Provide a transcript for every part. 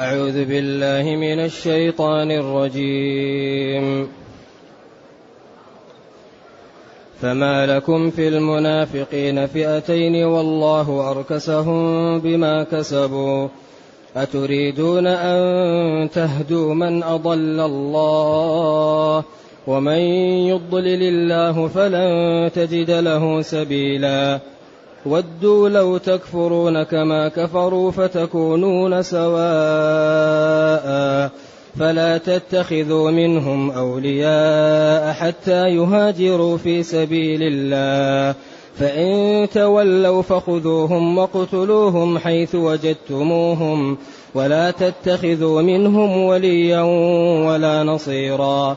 أعوذ بالله من الشيطان الرجيم. فما لكم في المنافقين فئتين والله أركسهم بما كسبوا. أتريدون أن تهدوا من أضل الله؟ ومن يضلل الله فلن تجد له سبيلا. ودوا لو تكفرون كما كفروا فتكونون سواء فلا تتخذوا منهم أولياء حتى يهاجروا في سبيل الله. فإن تولوا فخذوهم واقتلوهم حيث وجدتموهم ولا تتخذوا منهم وليا ولا نصيرا.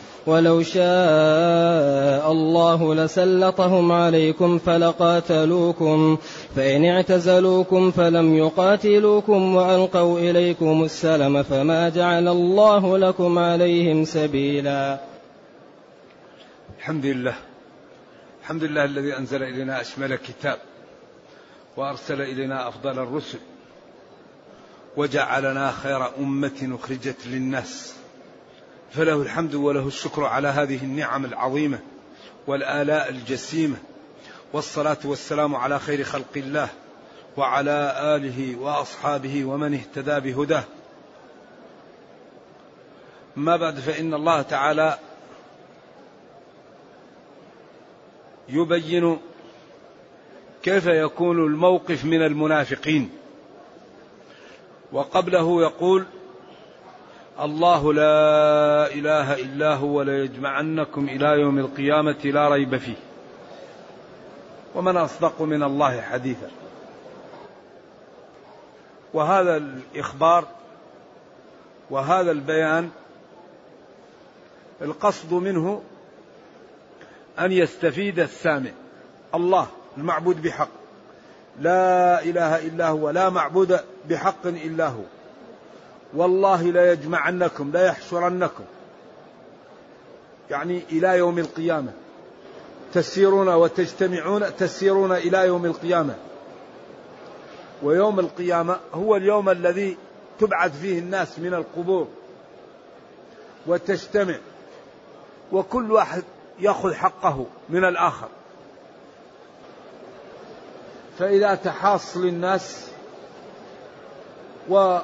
ولو شاء الله لسلطهم عليكم فلقاتلوكم فإن اعتزلوكم فلم يقاتلوكم وألقوا إليكم السلم فما جعل الله لكم عليهم سبيلا. الحمد لله. الحمد لله الذي أنزل إلينا أشمل كتاب وأرسل إلينا أفضل الرسل وجعلنا خير أمة أخرجت للناس. فله الحمد وله الشكر على هذه النعم العظيمة والآلاء الجسيمة والصلاة والسلام على خير خلق الله وعلى آله وأصحابه ومن اهتدى بهداه. ما بعد فإن الله تعالى يبين كيف يكون الموقف من المنافقين. وقبله يقول الله لا إله إلا هو ليجمعنكم إلى يوم القيامة لا ريب فيه. ومن أصدق من الله حديثا. وهذا الإخبار وهذا البيان القصد منه أن يستفيد السامع. الله المعبود بحق. لا إله إلا هو. لا معبود بحق إلا هو. والله لا يجمعنكم لا يحشرنكم. يعني إلى يوم القيامة. تسيرون وتجتمعون تسيرون إلى يوم القيامة. ويوم القيامة هو اليوم الذي تبعث فيه الناس من القبور. وتجتمع. وكل واحد يأخذ حقه من الآخر. فإذا تحاصل الناس و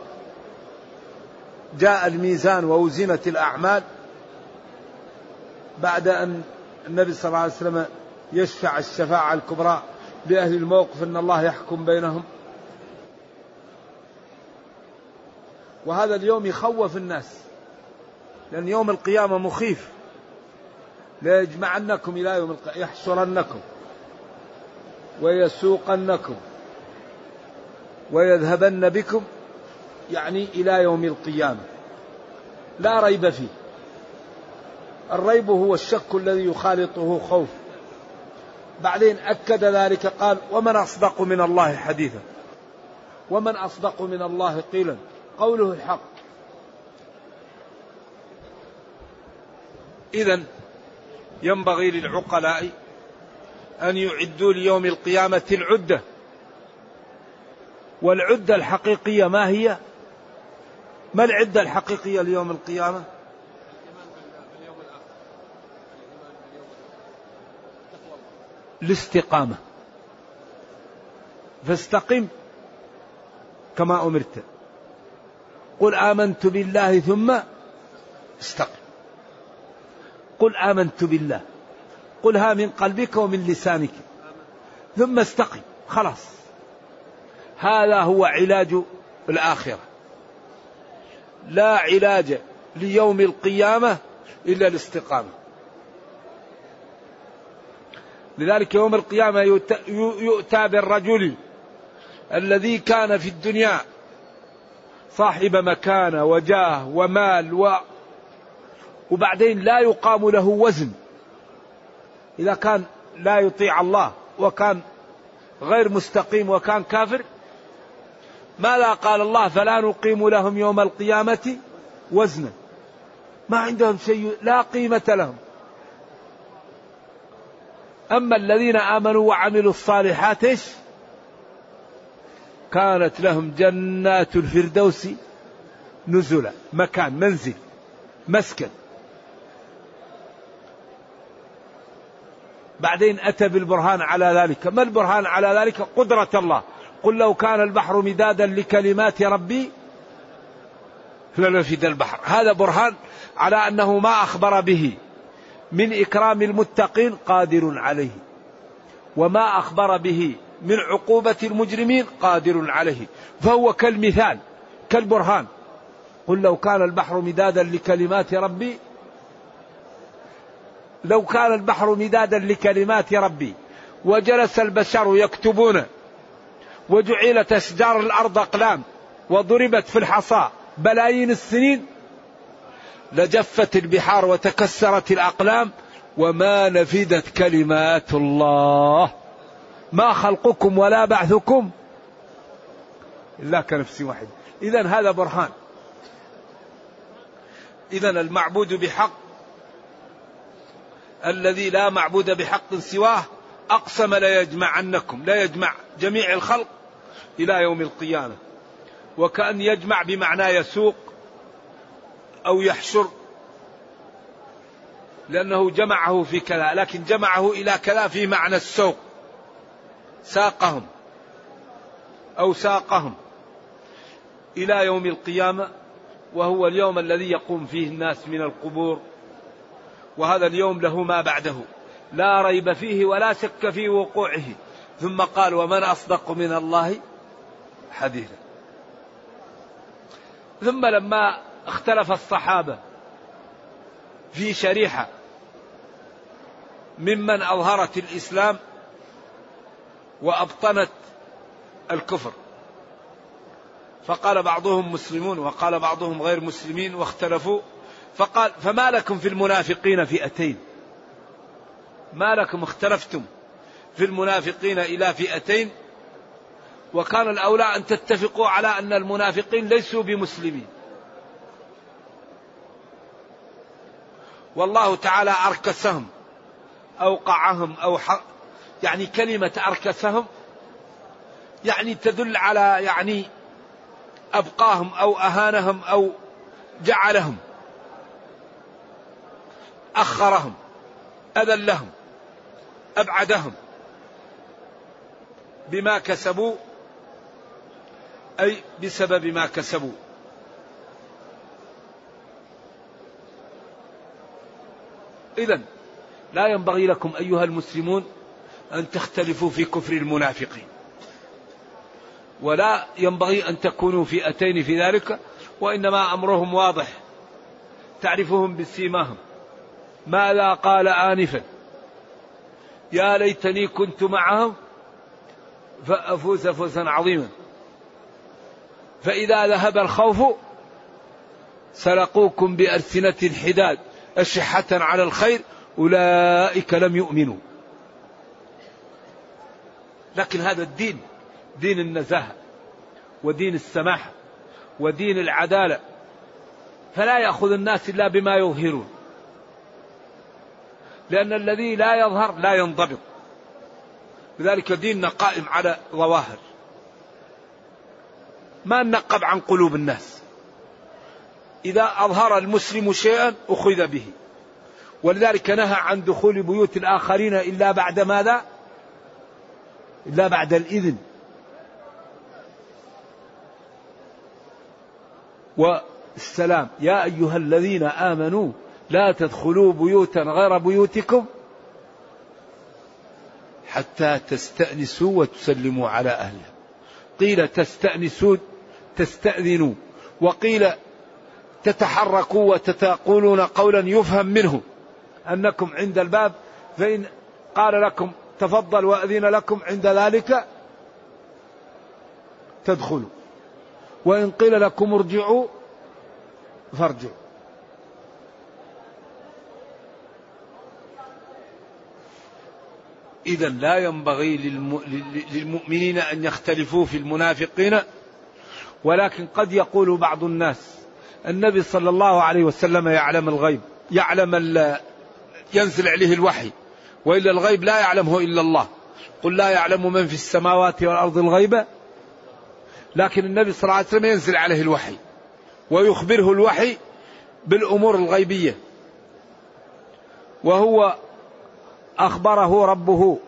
جاء الميزان ووزنت الأعمال بعد أن النبي صلى الله عليه وسلم يشفع الشفاعة الكبرى لأهل الموقف أن الله يحكم بينهم. وهذا اليوم يخوف الناس لأن يوم القيامة مخيف. ليجمعنكم إلى يوم القيامة يحشرنكم ويسوقنكم ويذهبن بكم. يعني إلى يوم القيامة. لا ريب فيه. الريب هو الشك الذي يخالطه خوف. بعدين أكد ذلك قال ومن أصدق من الله حديثا. ومن أصدق من الله قيلا. قوله الحق. إذا ينبغي للعقلاء أن يعدوا ليوم القيامة العدة. والعدة الحقيقية ما هي؟ ما العدة الحقيقية ليوم القيامة؟ الاستقامة. فاستقم كما أمرت. قل آمنت بالله ثم استقم. قل آمنت بالله. قلها من قلبك ومن لسانك. ثم استقم. خلاص. هذا هو علاج الآخرة. لا علاج ليوم القيامة إلا الاستقامة. لذلك يوم القيامة يؤتى بالرجل الذي كان في الدنيا صاحب مكانة وجاه ومال و وبعدين لا يقام له وزن. إذا كان لا يطيع الله وكان غير مستقيم وكان كافر ماذا قال الله فلا نقيم لهم يوم القيامة وزنا. ما عندهم شيء لا قيمة لهم. أما الذين آمنوا وعملوا الصالحات إيش؟ كانت لهم جنات الفردوس نزلا مكان منزل مسكن. بعدين أتى بالبرهان على ذلك. ما البرهان على ذلك؟ قدرة الله. قل لو كان البحر مدادا لكلمات ربي لنفد البحر. هذا برهان على أنه ما أخبر به من إكرام المتقين قادر عليه وما أخبر به من عقوبة المجرمين قادر عليه. فهو كالمثال كالبرهان. قل لو كان البحر مدادا لكلمات ربي لو كان البحر مدادا لكلمات ربي وجلس البشر يكتبون وجعلت أشجار الأرض أقلام وضربت في الحصى بلايين السنين. لجفت البحار وتكسرت الأقلام وما نفدت كلمات الله. ما خلقكم ولا بعثكم إلا كنفس واحد إذا هذا برهان. إذا المعبود بحق الذي لا معبود بحق سواه أقسم لا يجمعنكم لا يجمع جميع الخلق إلى يوم القيامة. وكأن يجمع بمعنى يسوق أو يحشر. لأنه جمعه في كذا لكن جمعه إلى كذا في معنى السوق. ساقهم أو ساقهم إلى يوم القيامة وهو اليوم الذي يقوم فيه الناس من القبور. وهذا اليوم له ما بعده. لا ريب فيه ولا شك في وقوعه. ثم قال ومن أصدق من الله حديثا. ثم لما اختلف الصحابة في شريحة ممن أظهرت الإسلام وأبطنت الكفر. فقال بعضهم مسلمون وقال بعضهم غير مسلمين واختلفوا. فقال فما لكم في المنافقين فئتين؟ ما لكم اختلفتم. في المنافقين إلى فئتين وكان الأولى أن تتفقوا على أن المنافقين ليسوا بمسلمين. والله تعالى أركسهم أوقعهم أو يعني كلمة أركسهم يعني تدل على يعني أبقاهم أو أهانهم أو جعلهم أخرهم أذلهم أبعدهم. بما كسبوا أي بسبب ما كسبوا. إذا لا ينبغي لكم أيها المسلمون أن تختلفوا في كفر المنافقين ولا ينبغي أن تكونوا فئتين في ذلك وإنما أمرهم واضح. تعرفهم بسيماهم. ماذا قال آنفا؟ يا ليتني كنت معهم فأفوز فوزا عظيما. فإذا ذهب الخوف سلقوكم بألسنة حداد أشحة على الخير أولئك لم يؤمنوا. لكن هذا الدين دين النزاهة ودين السماحة ودين العدالة. فلا يأخذ الناس إلا بما يظهرون. لأن الذي لا يظهر لا ينضبط. لذلك ديننا قائم على ظواهر. ما نقب عن قلوب الناس. إذا أظهر المسلم شيئا أخذ به. ولذلك نهى عن دخول بيوت الآخرين إلا بعد ماذا؟ إلا بعد الإذن. والسلام يا أيها الذين آمنوا لا تدخلوا بيوتا غير بيوتكم حتى تستأنسوا وتسلموا على أهلها. قيل تستأنسوا تستأذنوا. وقيل تتحركوا وتتقولون قولا يفهم منه أنكم عند الباب فإن قال لكم تفضل وأذن لكم عند ذلك تدخلوا. وإن قيل لكم ارجعوا فارجعوا. إذا لا ينبغي للمؤمنين أن يختلفوا في المنافقين ولكن قد يقول بعض الناس النبي صلى الله عليه وسلم يعلم الغيب يعلم ينزل عليه الوحي وإلا الغيب لا يعلمه إلا الله. قل لا يعلم من في السماوات والأرض الغيب لكن النبي صلى الله عليه وسلم ينزل عليه الوحي ويخبره الوحي بالأمور الغيبية. وهو أخبره ربه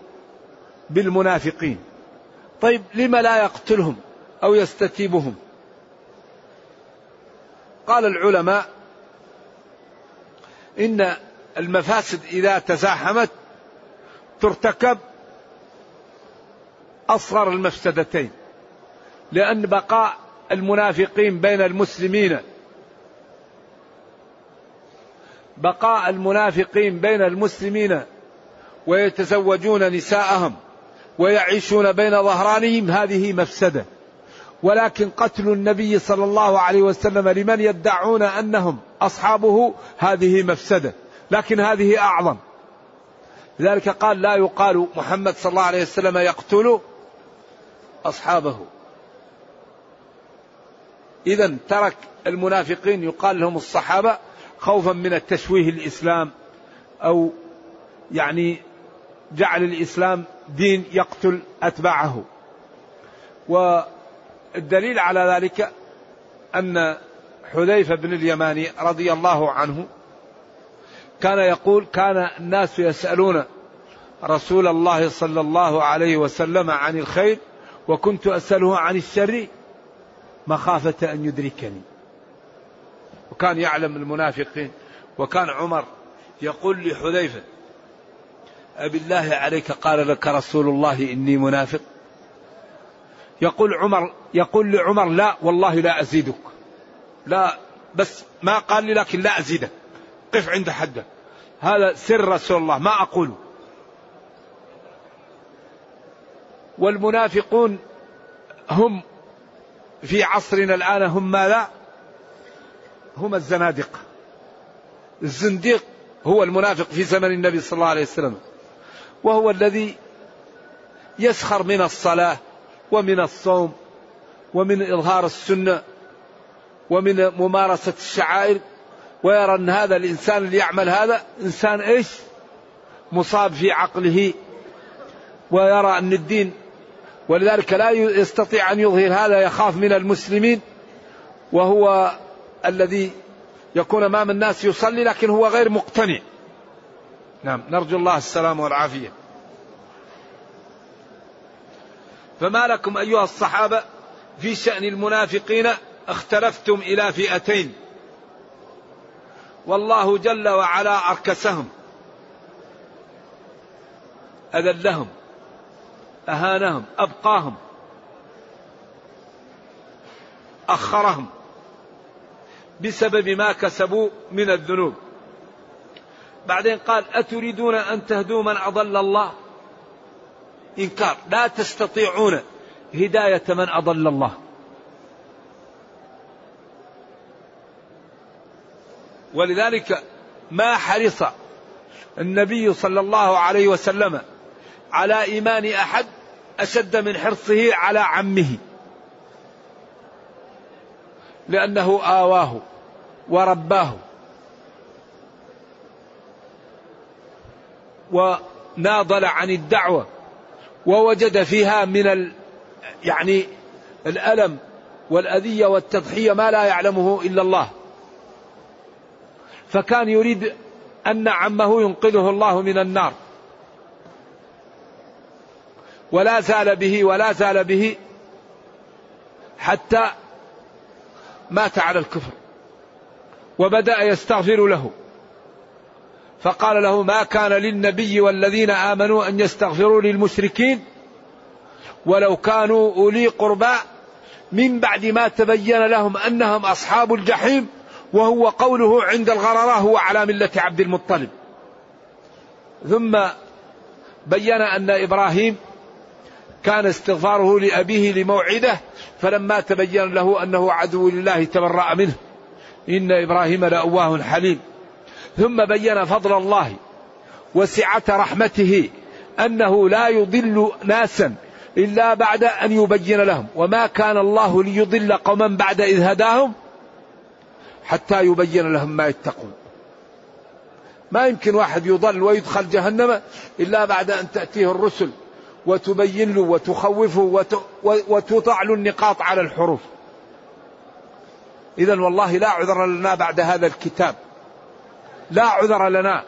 بالمنافقين. طيب لم لا يقتلهم أو يستتيبهم؟ قال العلماء إن المفاسد إذا تزاحمت ترتكب أصغر المفسدتين لأن بقاء المنافقين بين المسلمين بقاء المنافقين بين المسلمين ويتزوجون نساءهم ويعيشون بين ظهرانهم هذه مفسدة. ولكن قتل النبي صلى الله عليه وسلم لمن يدعون أنهم أصحابه هذه مفسدة. لكن هذه أعظم. لذلك قال لا يقال محمد صلى الله عليه وسلم يقتل أصحابه. اذا ترك المنافقين يقال لهم الصحابة خوفا من التشويه الإسلام أو يعني جعل الإسلام دين يقتل أتباعه. والدليل على ذلك أن حذيفة بن اليماني رضي الله عنه كان يقول كان الناس يسألون رسول الله صلى الله عليه وسلم عن الخير وكنت أسأله عن الشر مخافة أن يدركني. وكان يعلم المنافقين وكان عمر يقول لحذيفة أبي الله عليك قال لك رسول الله إني منافق. يقول عمر يقول لعمر لا والله لا أزيدك. لا بس ما قال لي لكن لا أزيدك. قف عند حده. هذا سر رسول الله ما أقوله. والمنافقون هم في عصرنا الآن هم ماذا؟ هم الزنادقة. الزنديق هو المنافق في زمن النبي صلى الله عليه وسلم. وهو الذي يسخر من الصلاة ومن الصوم ومن إظهار السنة ومن ممارسة الشعائر ويرى أن هذا الإنسان اللي يعمل هذا إنسان إيش؟ مصاب في عقله ويرى أن الدين ولذلك لا يستطيع أن يظهر هذا يخاف من المسلمين وهو الذي يكون أمام الناس يصلي لكن هو غير مقتنع. نعم نرجو الله السلام والعافية. فما لكم أيها الصحابة في شأن المنافقين اختلفتم إلى فئتين؟ والله جل وعلا أركسهم أذلهم أهانهم أبقاهم أخرهم بسبب ما كسبوا من الذنوب. بعدين قال أتريدون أن تهدوا من أضل الله؟ إنكار. لا تستطيعون هداية من أضل الله. ولذلك ما حرص النبي صلى الله عليه وسلم على إيمان أحد أشد من حرصه على عمه. لأنه آواه ورباه. وناضل عن الدعوة ووجد فيها من ال يعني الألم والأذية والتضحية ما لا يعلمه إلا الله. فكان يريد أن عمه ينقذه الله من النار. ولا زال به ولا زال به حتى مات على الكفر. وبدأ يستغفر له. فقال له ما كان للنبي والذين آمنوا أن يستغفروا للمشركين ولو كانوا أولي قربى من بعد ما تبين لهم أنهم أصحاب الجحيم وهو قوله عند الغرراء هو على ملة عبد المطلب. ثم بين أن إبراهيم كان استغفاره لأبيه لموعده فلما تبين له أنه عدو لله تبرأ منه. إن إبراهيم لأواه حليم. ثم بين فضل الله وسعة رحمته أنه لا يضل ناسا إلا بعد أن يبين لهم. وما كان الله ليضل قوما بعد إذ هداهم حتى يبين لهم ما يتقون. ما يمكن واحد يضل ويدخل جهنم إلا بعد أن تأتيه الرسل وتبين له وتخوفه وتوضع له النقاط على الحروف. إذا والله لا عذر لنا بعد هذا الكتاب. لا عذر لنا.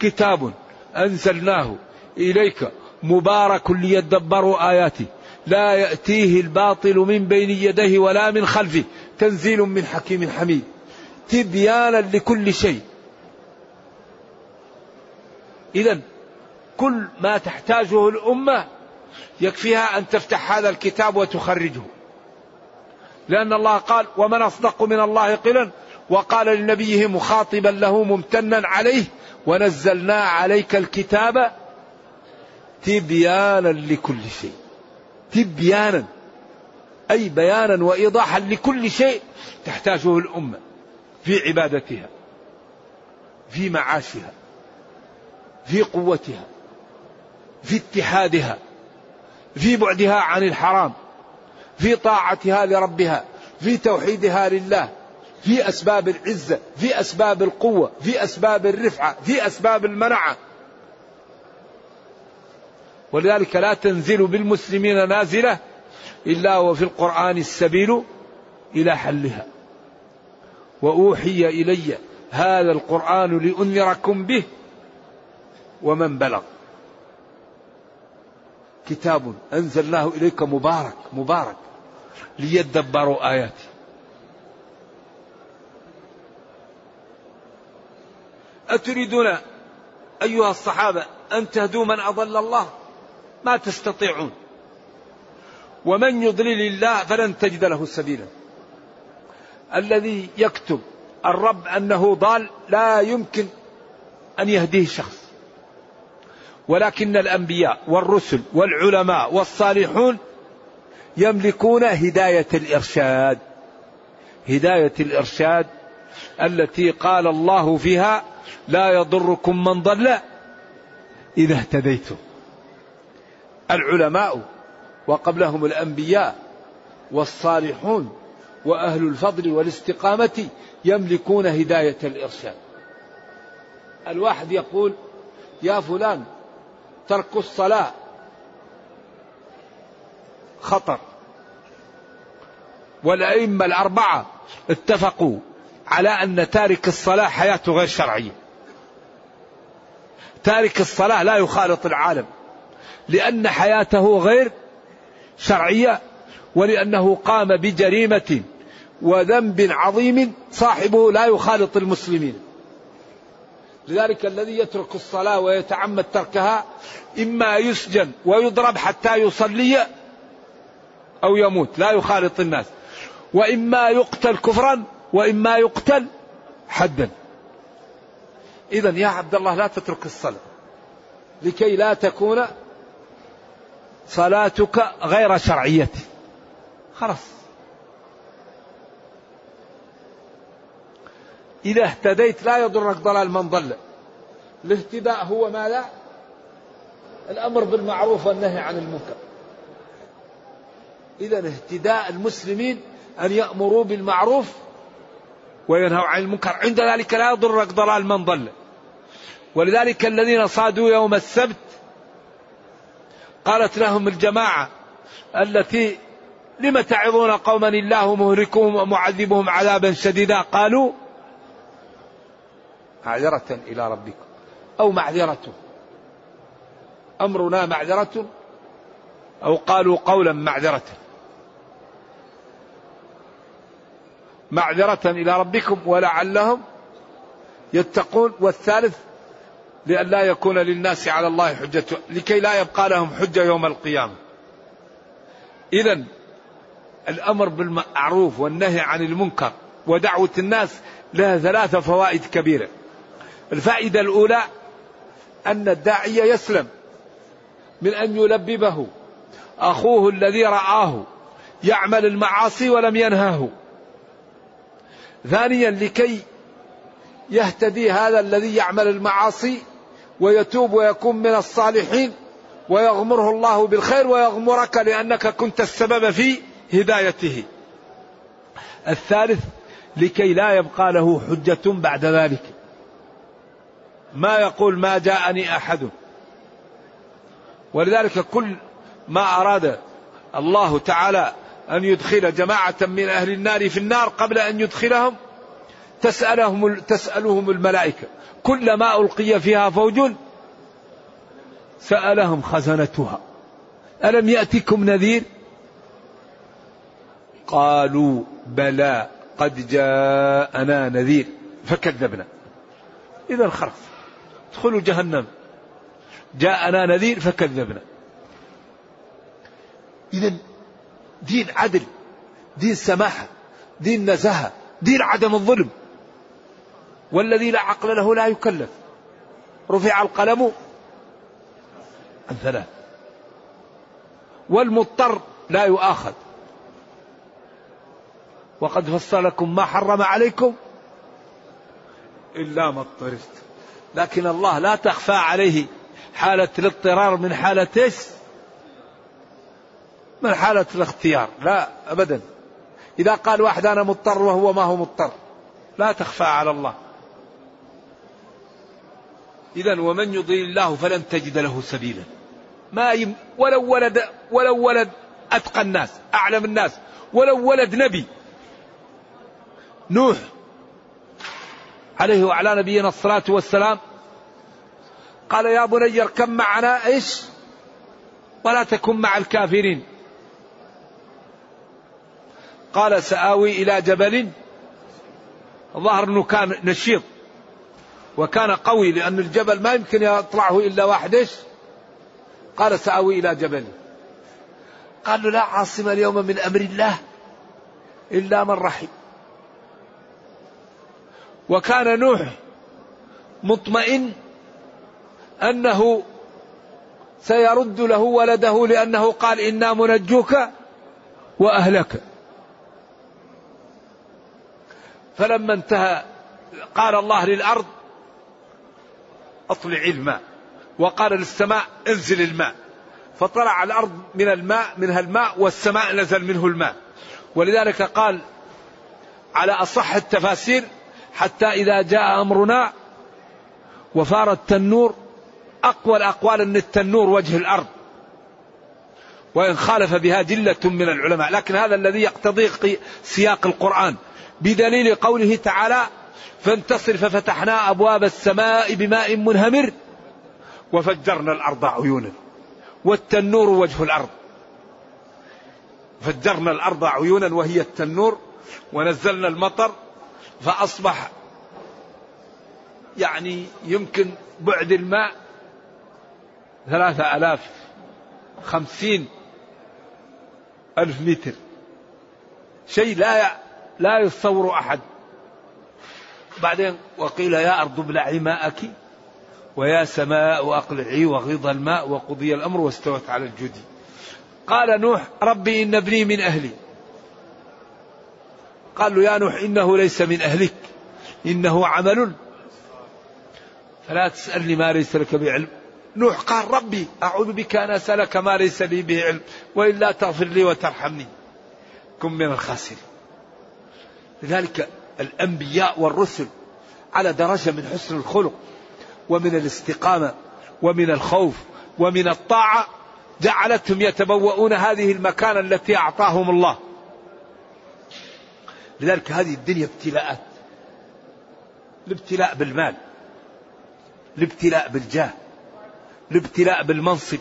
كتاب أنزلناه إليك مبارك ليدبروا آياته لا يأتيه الباطل من بين يديه ولا من خلفه. تنزيل من حكيم حميد. تبيانا لكل شيء. إذا كل ما تحتاجه الأمة يكفيها أن تفتح هذا الكتاب وتخرجه. لأن الله قال ومن أصدق من الله قلا وقال لنبيه مخاطبا له ممتنا عليه ونزلنا عليك الكتاب تبيانا لكل شيء. تبيانا أي بيانا وإيضاحا لكل شيء تحتاجه الأمة في عبادتها في معاشها في قوتها في اتحادها في بعدها عن الحرام في طاعتها لربها في توحيدها لله. في أسباب العزة في أسباب القوة في أسباب الرفعة في أسباب المنعة. ولذلك لا تنزل بالمسلمين نازلة إلا وفي القرآن السبيل إلى حلها. وأوحي إلي هذا القرآن لأنذركم به ومن بلغ. كتاب أنزلناه إليك مبارك مبارك. ليدبروا آياته. أتريدون أيها الصحابة أن تهدوا من أضل الله؟ ما تستطيعون. ومن يضلل الله فلن تجد له سبيلا. الذي يكتب الرب أنه ضال لا يمكن أن يهديه شخص. ولكن الأنبياء والرسل والعلماء والصالحون يملكون هداية الإرشاد. هداية الإرشاد التي قال الله فيها لا يضركم من ضل إذا اهتديتم. العلماء وقبلهم الأنبياء والصالحون وأهل الفضل والاستقامة يملكون هداية الإرشاد. الواحد يقول يا فلان ترك الصلاة خطر. والأئمة الأربعة اتفقوا على أن تارك الصلاة حياته غير شرعية. تارك الصلاة لا يخالط العالم. لأن حياته غير شرعية ولأنه قام بجريمة وذنب عظيم صاحبه لا يخالط المسلمين. لذلك الذي يترك الصلاة ويتعمد تركها إما يسجن ويضرب حتى يصلي أو يموت لا يخالط الناس. وإما يقتل كفرا وإما يقتل حدا. إذا يا عبد الله لا تترك الصلاة. لكي لا تكون صلاتك غير شرعية. خلاص. إذا اهتديت لا يضرك ضلال من ضل. الاهتداء هو ما لا؟ الأمر بالمعروف والنهي عن المنكر. إذا اهتداء المسلمين أن يأمروا بالمعروف وينهوا عن المنكر. عند ذلك لا يضرك ضلال من ضل. ولذلك الذين صادوا يوم السبت قالت لهم الجماعة التي لم تعظون قوما الله مهلكهم ومعذبهم عذابا شديدا؟ قالوا معذرة إلى ربكم أو معذرة. أمرنا معذرة أو قالوا قولا معذرة. معذرة إلى ربكم ولعلهم يتقون والثالث لأن لا يكون للناس على الله حجة لكي لا يبقى لهم حجة يوم القيامة. إذا الأمر بالمعروف والنهي عن المنكر ودعوة الناس لها ثلاثة فوائد كبيرة. الفائدة الأولى أن الداعية يسلم من أن يلببه. أخوه الذي رآه يعمل المعاصي ولم ينهاه ثانيا لكي يهتدي هذا الذي يعمل المعاصي ويتوب ويكون من الصالحين ويغمره الله بالخير ويغمرك لأنك كنت السبب في هدايته. الثالث لكي لا يبقى له حجة بعد ذلك. ما يقول ما جاءني أحد. ولذلك كل ما أراد الله تعالى أن يدخل جماعة من أهل النار في النار قبل أن يدخلهم؟ تسألهم تسألهم الملائكة. كلما ألقي فيها فوج سألهم خزنتها. ألم يأتكم نذير؟ قالوا بلى قد جاءنا نذير. فكذبنا. إذا خلاص ادخلوا جهنم. جاءنا نذير فكذبنا. إذا دين عدل دين سماحة دين نزاهة دين عدم الظلم. والذي لا عقل له لا يكلف. رفع القلم عن ثلاث. والمضطر لا يؤاخذ. وقد فصل لكم ما حرم عليكم إلا ما اضطررت. لكن الله لا تخفى عليه حالة الاضطرار من حالة إيش؟ من حالة الاختيار. لا أبدا. إذا قال واحد أنا مضطر وهو ما هو مضطر. لا تخفى على الله. إذا ومن يضلل الله فلن تجد له سبيلا. ما يم ولو ولد ولو ولد أتقى الناس أعلم الناس. ولو ولد نبي. نوح عليه وعلى نبينا الصلاة والسلام قال يا بني اركب معنا إيش؟ ولا تكن مع الكافرين. قال سآوي إلى جبل ظهر أنه كان نشيط وكان قوي لأن الجبل ما يمكن يطلعه إلا واحد إيش؟ قال سآوي إلى جبل. قال له لا عاصم اليوم من أمر الله إلا من رحم. وكان نوح مطمئن أنه سيرد له ولده لأنه قال إنا منجوك وأهلك. فلما انتهى قال الله للأرض أطلعي الماء. وقال للسماء انزل الماء. فطلع الأرض من الماء منها الماء والسماء نزل منه الماء. ولذلك قال على أصح التفاسير حتى إذا جاء أمرنا وفار التنور أقوى الأقوال أن التنور وجه الأرض. وإن خالف بها جلة من العلماء. لكن هذا الذي يقتضي سياق القرآن. بدليل قوله تعالى فانتصر ففتحنا أبواب السماء بماء منهمر وفجرنا الأرض عيونا والتنور وجه الأرض. فجرنا الأرض عيونا وهي التنور ونزلنا المطر فأصبح يعني يمكن بعد الماء ثلاثة ألاف خمسين ألف متر. شيء لا لا يتصور أحد. بعدين وقيل يا أرض ابلعي ماءك ويا سماء أقلعي وغيض الماء وقضي الأمر واستوت على الجدي. قال نوح ربي إن ابني من أهلي. قال له يا نوح إنه ليس من أهلك. إنه عمل. فلا تسألني ما ليس لك بعلم. نوح قال ربي أعوذ بك أن أسألك ما ليس لي به علم وإلا تغفر لي وترحمني. كن من الخاسرين. لذلك الأنبياء والرسل على درجة من حسن الخلق ومن الاستقامة ومن الخوف ومن الطاعة جعلتهم يتبوؤون هذه المكانة التي أعطاهم الله. لذلك هذه الدنيا ابتلاءات. الابتلاء بالمال. الابتلاء بالجاه. الابتلاء بالمنصب.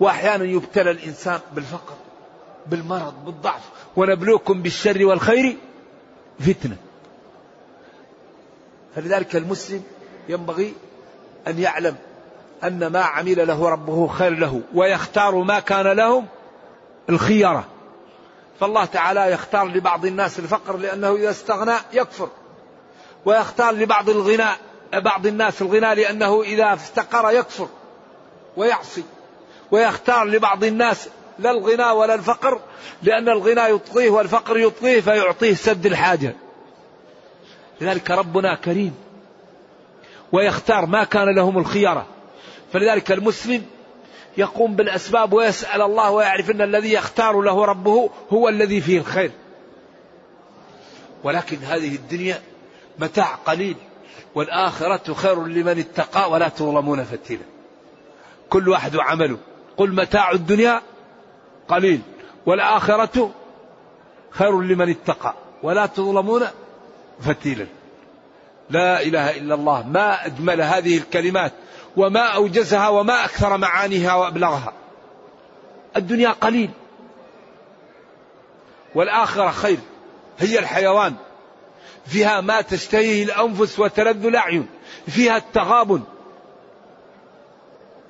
وأحيانا يبتلى الإنسان بالفقر بالمرض بالضعف. ونبلوكم بالشر والخير فتنة. فلذلك المسلم ينبغي أن يعلم أن ما عمل له ربه خير له ويختار ما كان لهم الخيره فالله تعالى يختار لبعض الناس الفقر لأنه إذا استغنى يكفر ويختار لبعض الغناء بعض الناس الغنى لأنه إذا افتقر يكفر ويعصي ويختار لبعض الناس لا الغنى ولا الفقر لأن الغنى يطغيه والفقر يطغيه فيعطيه سد الحاجة. لذلك ربنا كريم ويختار ما كان لهم الخيرة فلذلك المسلم يقوم بالأسباب ويسأل الله ويعرف أن الذي يختار له ربه هو الذي فيه الخير. ولكن هذه الدنيا متاع قليل والآخرة خير لمن اتقى ولا تظلمون فتيلا. كل واحد وعمله. قل متاع الدنيا قليل والآخرة خير لمن اتقى ولا تظلمون فتيلا لا إله إلا الله ما أجمل هذه الكلمات وما أوجزها وما أكثر معانيها وأبلغها الدنيا قليل والآخرة خير هي الحيوان فيها ما تشتهيه الأنفس وتلذ الأعين فيها التغابن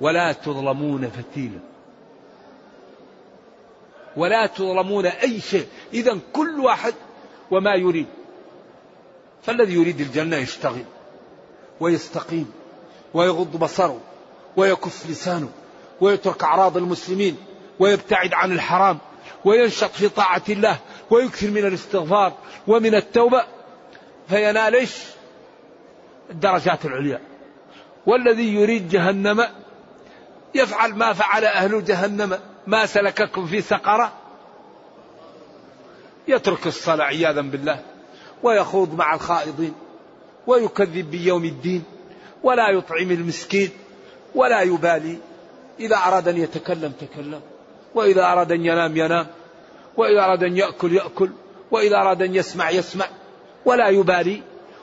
ولا تظلمون فتيلا ولا تظلمون أي شيء. إذا كل واحد وما يريد. فالذي يريد الجنة يشتغل ويستقيم ويغض بصره ويكف لسانه ويترك أعراض المسلمين ويبتعد عن الحرام وينشط في طاعة الله ويكثر من الاستغفار ومن التوبة. فينال إيش؟ الدرجات العليا. والذي يريد جهنم يفعل ما فعل أهل جهنم. ما سلككم في سقرة؟ يترك الصلاة عياذا بالله ويخوض مع الخائضين ويكذب بيوم الدين ولا يطعم المسكين ولا يبالي. إذا أراد أن يتكلم تكلم. وإذا أراد أن ينام ينام. وإذا أراد أن يأكل يأكل. وإذا أراد أن يسمع يسمع. ولا يبالي.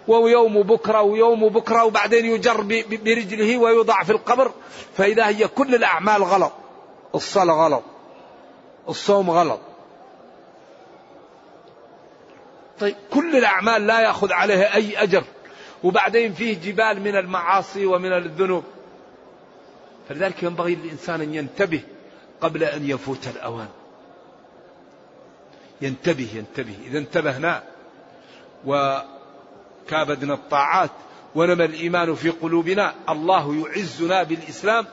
ويوم بكرة ويوم بكرة وبعدين يجر برجله ويوضع في القبر. فإذا هي كل الأعمال غلط. الصلاة غلط. الصوم غلط. طيب كل الأعمال لا يأخذ عليها أي أجر. وبعدين فيه جبال من المعاصي ومن الذنوب. فلذلك ينبغي للإنسان أن ينتبه قبل أن يفوت الأوان. ينتبه ينتبه. إذا انتبهنا وكابدنا الطاعات ونمى الإيمان في قلوبنا الله يعزنا بالإسلام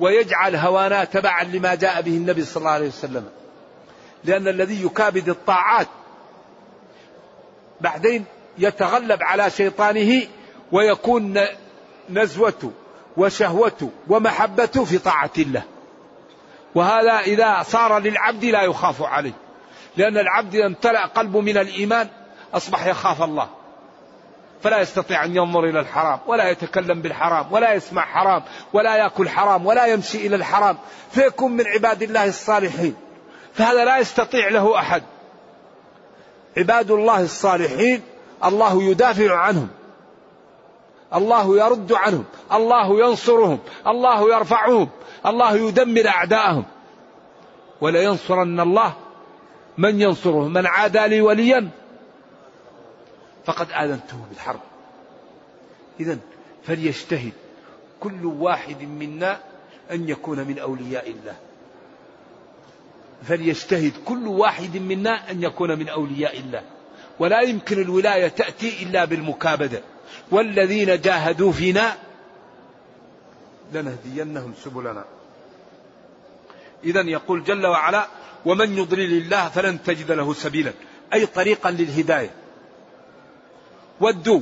ويجعل هوانا تبعا لما جاء به النبي صلى الله عليه وسلم. لأن الذي يكابد الطاعات بعدين يتغلب على شيطانه ويكون نزوته وشهوته ومحبته في طاعة الله. وهذا إذا صار للعبد لا يخاف عليه. لأن العبد امتلأ قلبه من الإيمان أصبح يخاف الله. فلا يستطيع أن ينظر إلى الحرام ولا يتكلم بالحرام ولا يسمع حرام ولا يأكل حرام ولا يمشي إلى الحرام فيكون من عباد الله الصالحين. فهذا لا يستطيع له أحد. عباد الله الصالحين الله يدافع عنهم. الله يرد عنهم. الله ينصرهم. الله يرفعهم. الله يدمر أعداءهم. ولينصرن الله من ينصره. من عادى لي وليا فقد آذنته بالحرب. إذا فليجتهد كل واحد منا أن يكون من أولياء الله. فليجتهد كل واحد منا أن يكون من أولياء الله. ولا يمكن الولاية تأتي إلا بالمكابدة. والذين جاهدوا فينا لنهدينهم سبلنا. إذا يقول جل وعلا ومن يضلل الله فلن تجد له سبيلا. أي طريقا للهداية. ودوا.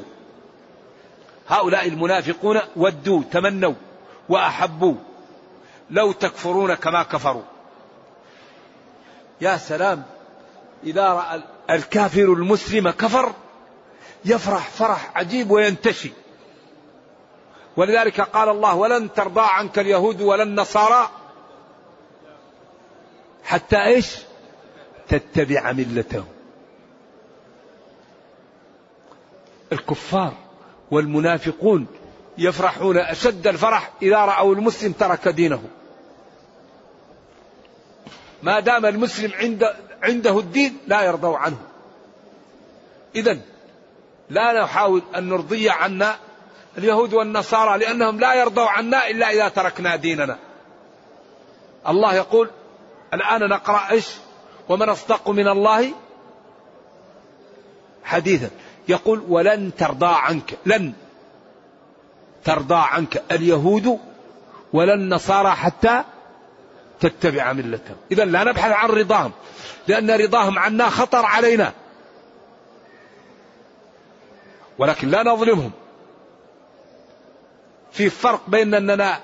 هؤلاء المنافقون ودوا تمنوا وأحبوا. لو تكفرون كما كفروا. يا سلام إذا رأى الكافر المسلم كفر يفرح فرح عجيب وينتشي. ولذلك قال الله ولن ترضى عنك اليهود ولا النصارى حتى إيش؟ تتبع ملتهم. الكفار والمنافقون يفرحون أشد الفرح إذا رأوا المسلم ترك دينه. ما دام المسلم عند عنده الدين لا يرضوا عنه. اذا لا نحاول أن نرضي عنا اليهود والنصارى لأنهم لا يرضوا عنا إلا إذا تركنا ديننا. الله يقول الآن نقرأ إيش؟ ومن أصدق من الله حديثا. يقول ولن ترضى عنك لن ترضى عنك اليهود ولا النصارى حتى تتبع ملتهم. إذا لا نبحث عن رضاهم لأن رضاهم عنا خطر علينا. ولكن لا نظلمهم. في فرق بين أننا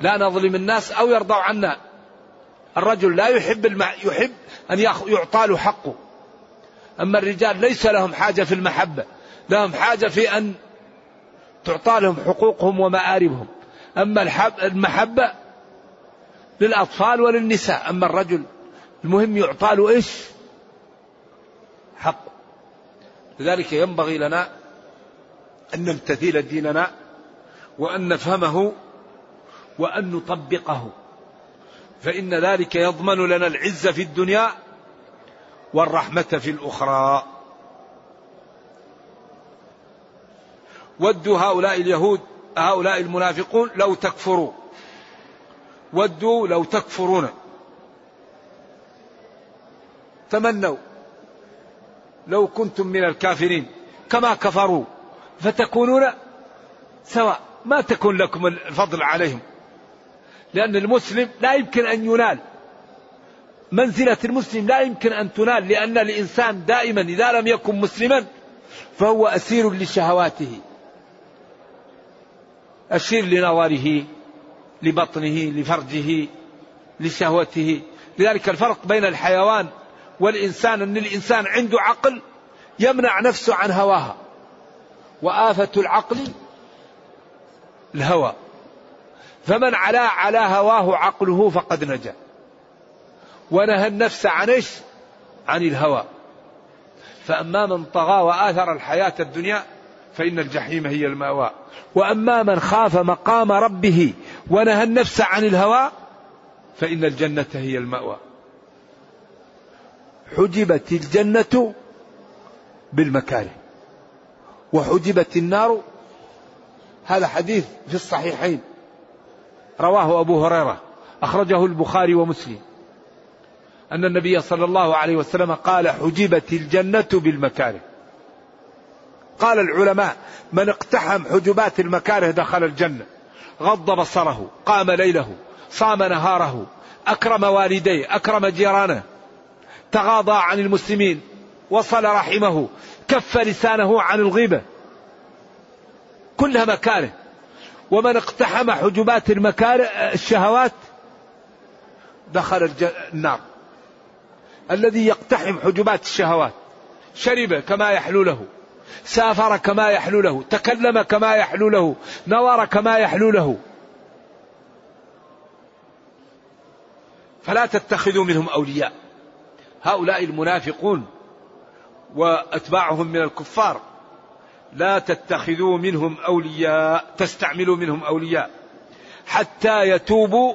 لا نظلم الناس أو يرضوا عنا. الرجل لا يحب الم... يحب أن يعطى له حقه. أما الرجال ليس لهم حاجة في المحبة لهم حاجة في أن تعطى لهم حقوقهم ومآربهم. أما المحبة للأطفال وللنساء. أما الرجل المهم يعطى له إيش؟ حق لذلك ينبغي لنا أن نمتثل ديننا وأن نفهمه وأن نطبقه. فإن ذلك يضمن لنا العزة في الدنيا والرحمة في الأخرى. ودوا هؤلاء اليهود هؤلاء المنافقون لو تكفروا. ودوا لو تكفرون. تمنوا. لو كنتم من الكافرين. كما كفروا. فتكونون سواء ما تكون لكم الفضل عليهم. لأن المسلم لا يمكن أن ينال. منزلة المسلم لا يمكن أن تنال لأن الإنسان دائما إذا لم يكن مسلما فهو أسير لشهواته. أسير لنظره لبطنه لفرجه لشهوته. لذلك الفرق بين الحيوان والإنسان أن الإنسان عنده عقل يمنع نفسه عن هواها. وآفة العقل الهوى. فمن علا على هواه عقله فقد نجا. ونهى النفس عن إيش؟ عن الهوى. فأما من طغى وآثر الحياة الدنيا فإن الجحيم هي المأوى. وأما من خاف مقام ربه ونهى النفس عن الهوى فإن الجنة هي المأوى. حجبت الجنة بالمكاره. وحجبت النار هذا حديث في الصحيحين. رواه أبو هريرة أخرجه البخاري ومسلم. أن النبي صلى الله عليه وسلم قال حجبت الجنة بالمكاره. قال العلماء من اقتحم حجبات المكاره دخل الجنة. غض بصره قام ليله صام نهاره أكرم والديه أكرم جيرانه. تغاضى عن المسلمين وصل رحمه كف لسانه عن الغيبة. كلها مكاره. ومن اقتحم حجبات المكاره الشهوات دخل النار. الذي يقتحم حجبات الشهوات. شرب كما يحلو له. سافر كما يحلو له. تكلم كما يحلو له. نظر كما يحلو له. فلا تتخذوا منهم أولياء. هؤلاء المنافقون وأتباعهم من الكفار. لا تتخذوا منهم أولياء. تستعملوا منهم أولياء. حتى يتوبوا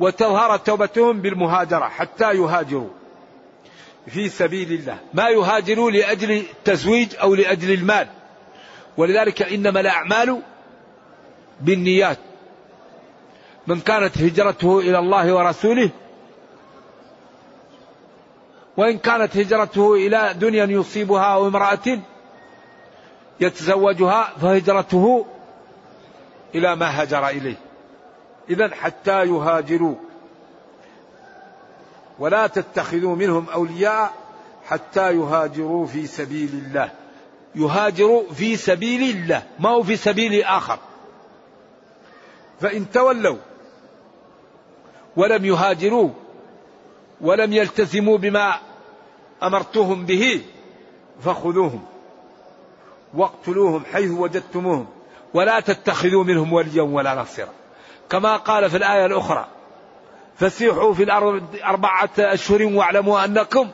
وتظهر توبتهم بالمهاجرة. حتى يهاجروا. في سبيل الله. ما يهاجروا لأجل التزويج أو لأجل المال. ولذلك إنما الأعمال بالنيات. من كانت هجرته إلى الله ورسوله وإن كانت هجرته إلى دنيا يصيبها أو امرأة يتزوجها فهجرته إلى ما هاجر إليه. اذا حتى يهاجروا. ولا تتخذوا منهم أولياء حتى يهاجروا في سبيل الله. يهاجروا في سبيل الله ما هو في سبيل آخر. فإن تولوا ولم يهاجروا ولم يلتزموا بما أمرتهم به فخذوهم واقتلوهم حيث وجدتموهم ولا تتخذوا منهم وليا ولا نصيرا. كما قال في الآية الأخرى فسيحوا في الأرض أربعة أشهر واعلموا أنكم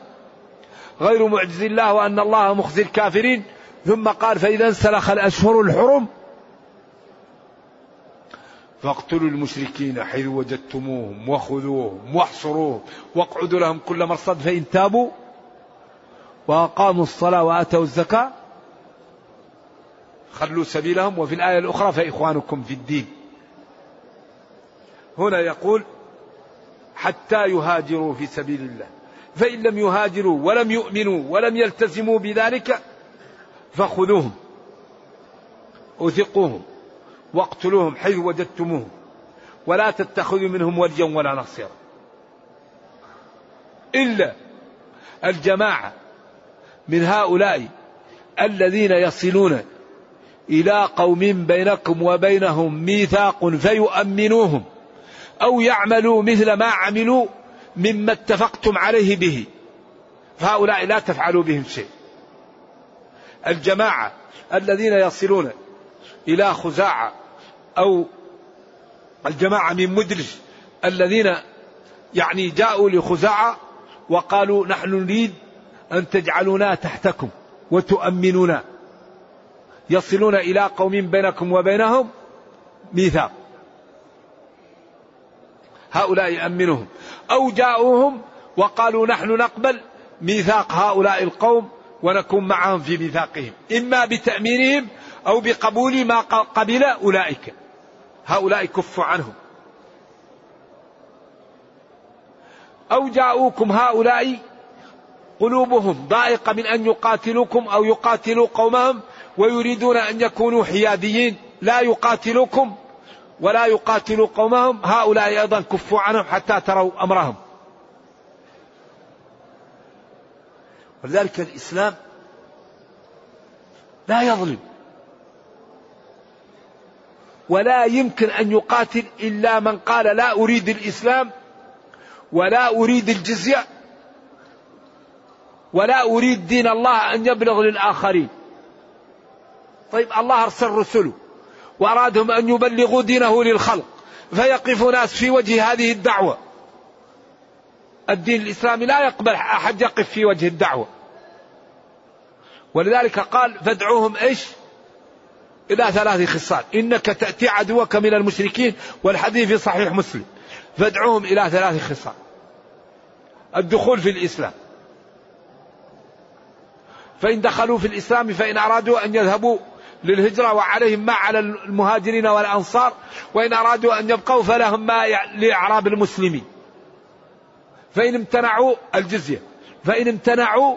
غير معجز الله وأن الله مخزي الكافرين. ثم قال فإذا انسلخ الأشهر الحرم فاقتلوا المشركين حيث وجدتموهم وخذوهم واحصروهم واقعدوا لهم كل مرصد فإن تابوا وأقاموا الصلاة وآتوا الزكاة خلوا سبيلهم. وفي الآية الأخرى فإخوانكم في الدين. هنا يقول حتى يهاجروا في سبيل الله. فإن لم يهاجروا ولم يؤمنوا ولم يلتزموا بذلك فخذوهم. أثقوهم واقتلوهم حيث وجدتموهم. ولا تتخذوا منهم وليا ولا نصيرا. إلا الجماعة من هؤلاء الذين يصلون إلى قوم بينكم وبينهم ميثاق فيؤمنوهم. أو يعملوا مثل ما عملوا مما اتفقتم عليه به. فهؤلاء لا تفعلوا بهم شيء. الجماعة الذين يصلون إلى خزاعة أو الجماعة من مدرج الذين يعني جاءوا لخزاعة وقالوا نحن نريد أن تجعلونا تحتكم وتؤمنونا. يصلون إلى قوم بينكم وبينهم ميثاق. هؤلاء يأمنهم. أو جاءوهم وقالوا نحن نقبل ميثاق هؤلاء القوم ونكون معهم في ميثاقهم. إما بتأمينهم أو بقبول ما قبل أولئك. هؤلاء كفوا عنهم. أو جاءوكم هؤلاء قلوبهم ضائقة من أن يقاتلوكم أو يقاتلوا قومهم ويريدون أن يكونوا حياديين. لا يقاتلوكم ولا يقاتلوا قومهم. هؤلاء أيضا كفوا عنهم حتى تروا أمرهم. ولذلك الإسلام لا يظلم ولا يمكن أن يقاتل إلا من قال لا أريد الإسلام ولا أريد الجزية ولا أريد دين الله أن يبلغ للآخرين. طيب الله أرسل رسله. وأرادهم أن يبلغوا دينه للخلق. فيقف ناس في وجه هذه الدعوة. الدين الإسلامي لا يقبل أحد يقف في وجه الدعوة. ولذلك قال فادعوهم إيش؟ إلى ثلاث خصال. إنك تأتي عدوك من المشركين والحديث في صحيح مسلم. فادعوهم إلى ثلاث خصال. الدخول في الإسلام. فإن دخلوا في الإسلام فإن أرادوا أن يذهبوا للهجرة وعليهم ما على المهاجرين والأنصار وإن أرادوا أن يبقوا فلهم ما لأعراب المسلمين. فإن امتنعوا الجزية فإن امتنعوا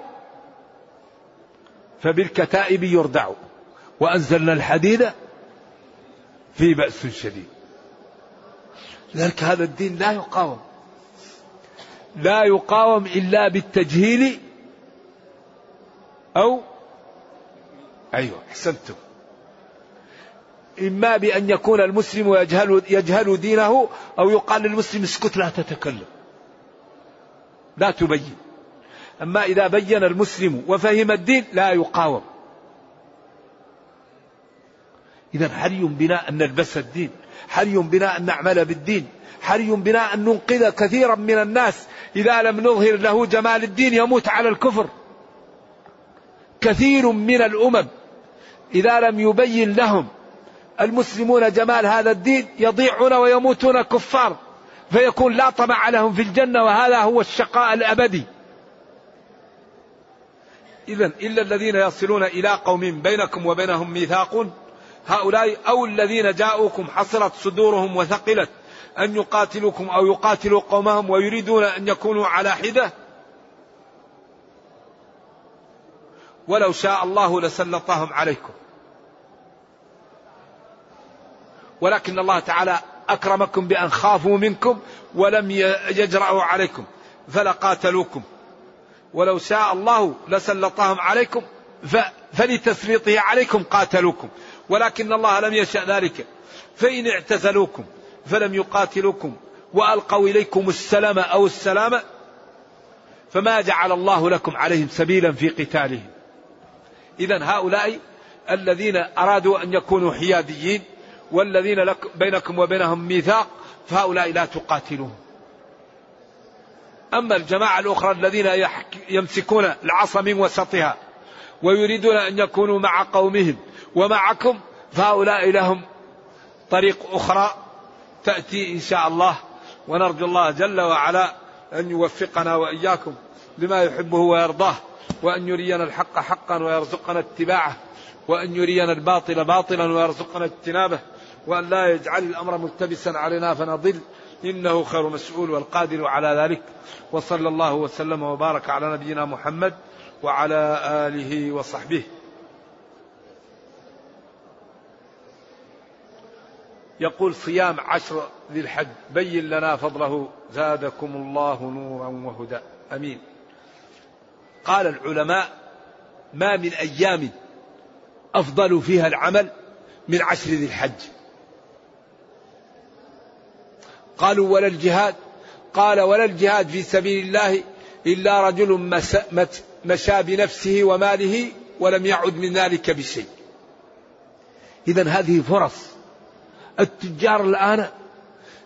فبالكتائب يردعوا. وأنزلنا الحديد في بأس شديد. لذلك هذا الدين لا يقاوم. لا يقاوم إلا بالتجهيل أو أيوة أحسنتم. إما بأن يكون المسلم يجهل, يجهل دينه أو يقال للمسلم اسكت لا تتكلم. لا تبين. أما إذا بين المسلم وفهم الدين لا يقاوم. إذا حري بنا أن نلبس الدين حري بنا أن نعمل بالدين حري بنا أن ننقذ كثيرا من الناس إذا لم نظهر له جمال الدين يموت على الكفر. كثير من الأمم إذا لم يبين لهم المسلمون جمال هذا الدين يضيعون ويموتون كفار فيكون لا طمع لهم في الجنة وهذا هو الشقاء الأبدي. إذا إلا الذين يصلون إلى قوم بينكم وبينهم ميثاق هؤلاء أو الذين جاءوكم حصلت صدورهم وثقلت أن يقاتلوكم أو يقاتلوا قومهم ويريدون أن يكونوا على حدة. ولو شاء الله لسلطهم عليكم. ولكن الله تعالى أكرمكم بأن خافوا منكم ولم يجرأوا عليكم فلقاتلوكم. ولو شاء الله لسلطهم عليكم فلتسليطه عليكم قاتلوكم. ولكن الله لم يشأ ذلك. فإن اعتزلوكم فلم يقاتلوكم وألقوا إليكم السلام أو السلام فما جعل الله لكم عليهم سبيلا في قتالهم. إذا هؤلاء الذين أرادوا أن يكونوا حياديين والذين لك بينكم وبينهم ميثاق فهؤلاء لا تقاتلوهم أما الجماعة الأخرى الذين يمسكون العصا من وسطها ويريدون أن يكونوا مع قومهم ومعكم فهؤلاء لهم طريق أخرى تأتي إن شاء الله. ونرجو الله جل وعلا أن يوفقنا وإياكم لما يحبه ويرضاه وأن يرينا الحق حقا ويرزقنا اتباعه وأن يرينا الباطل باطلا ويرزقنا اجتنابه. وأن لا يجعل الأمر ملتبسا علينا فنضل. إنه خير مسؤول والقادر على ذلك. وصلى الله وسلم وبارك على نبينا محمد وعلى آله وصحبه. يقول صيام عشر ذي الحج. بين لنا فضله. زادكم الله نورا وهدى. أمين. قال العلماء ما من أيام أفضل فيها العمل من عشر ذي الحج. قالوا ولا الجهاد. قال ولا الجهاد في سبيل الله إلا رجل مشى بنفسه وماله ولم يعد من ذلك بشيء. إذا هذه فرص. التجار الآن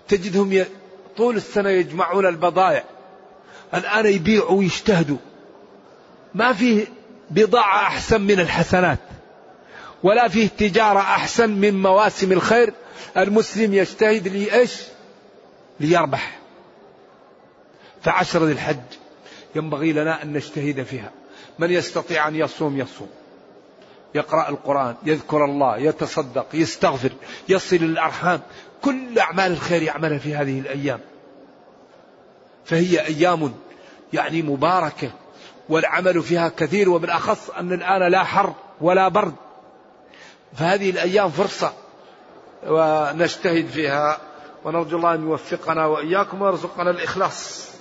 تجدهم طول السنة يجمعون البضائع. الآن يبيعوا ويجتهدوا. ما فيه بضاعة أحسن من الحسنات. ولا فيه تجارة أحسن من مواسم الخير. المسلم يجتهد لإيش؟ ليربح. فعشر ذي الحج ينبغي لنا أن نجتهد فيها. من يستطيع أن يصوم يصوم. يقرأ القرآن يذكر الله يتصدق يستغفر يصل الأرحام. كل أعمال الخير يعملها في هذه الأيام. فهي أيام يعني مباركة والعمل فيها كثير وبالأخص أن الآن لا حر ولا برد. فهذه الأيام فرصة ونجتهد فيها. ونرجو الله أن يوفقنا وإياكم ويرزقنا الإخلاص.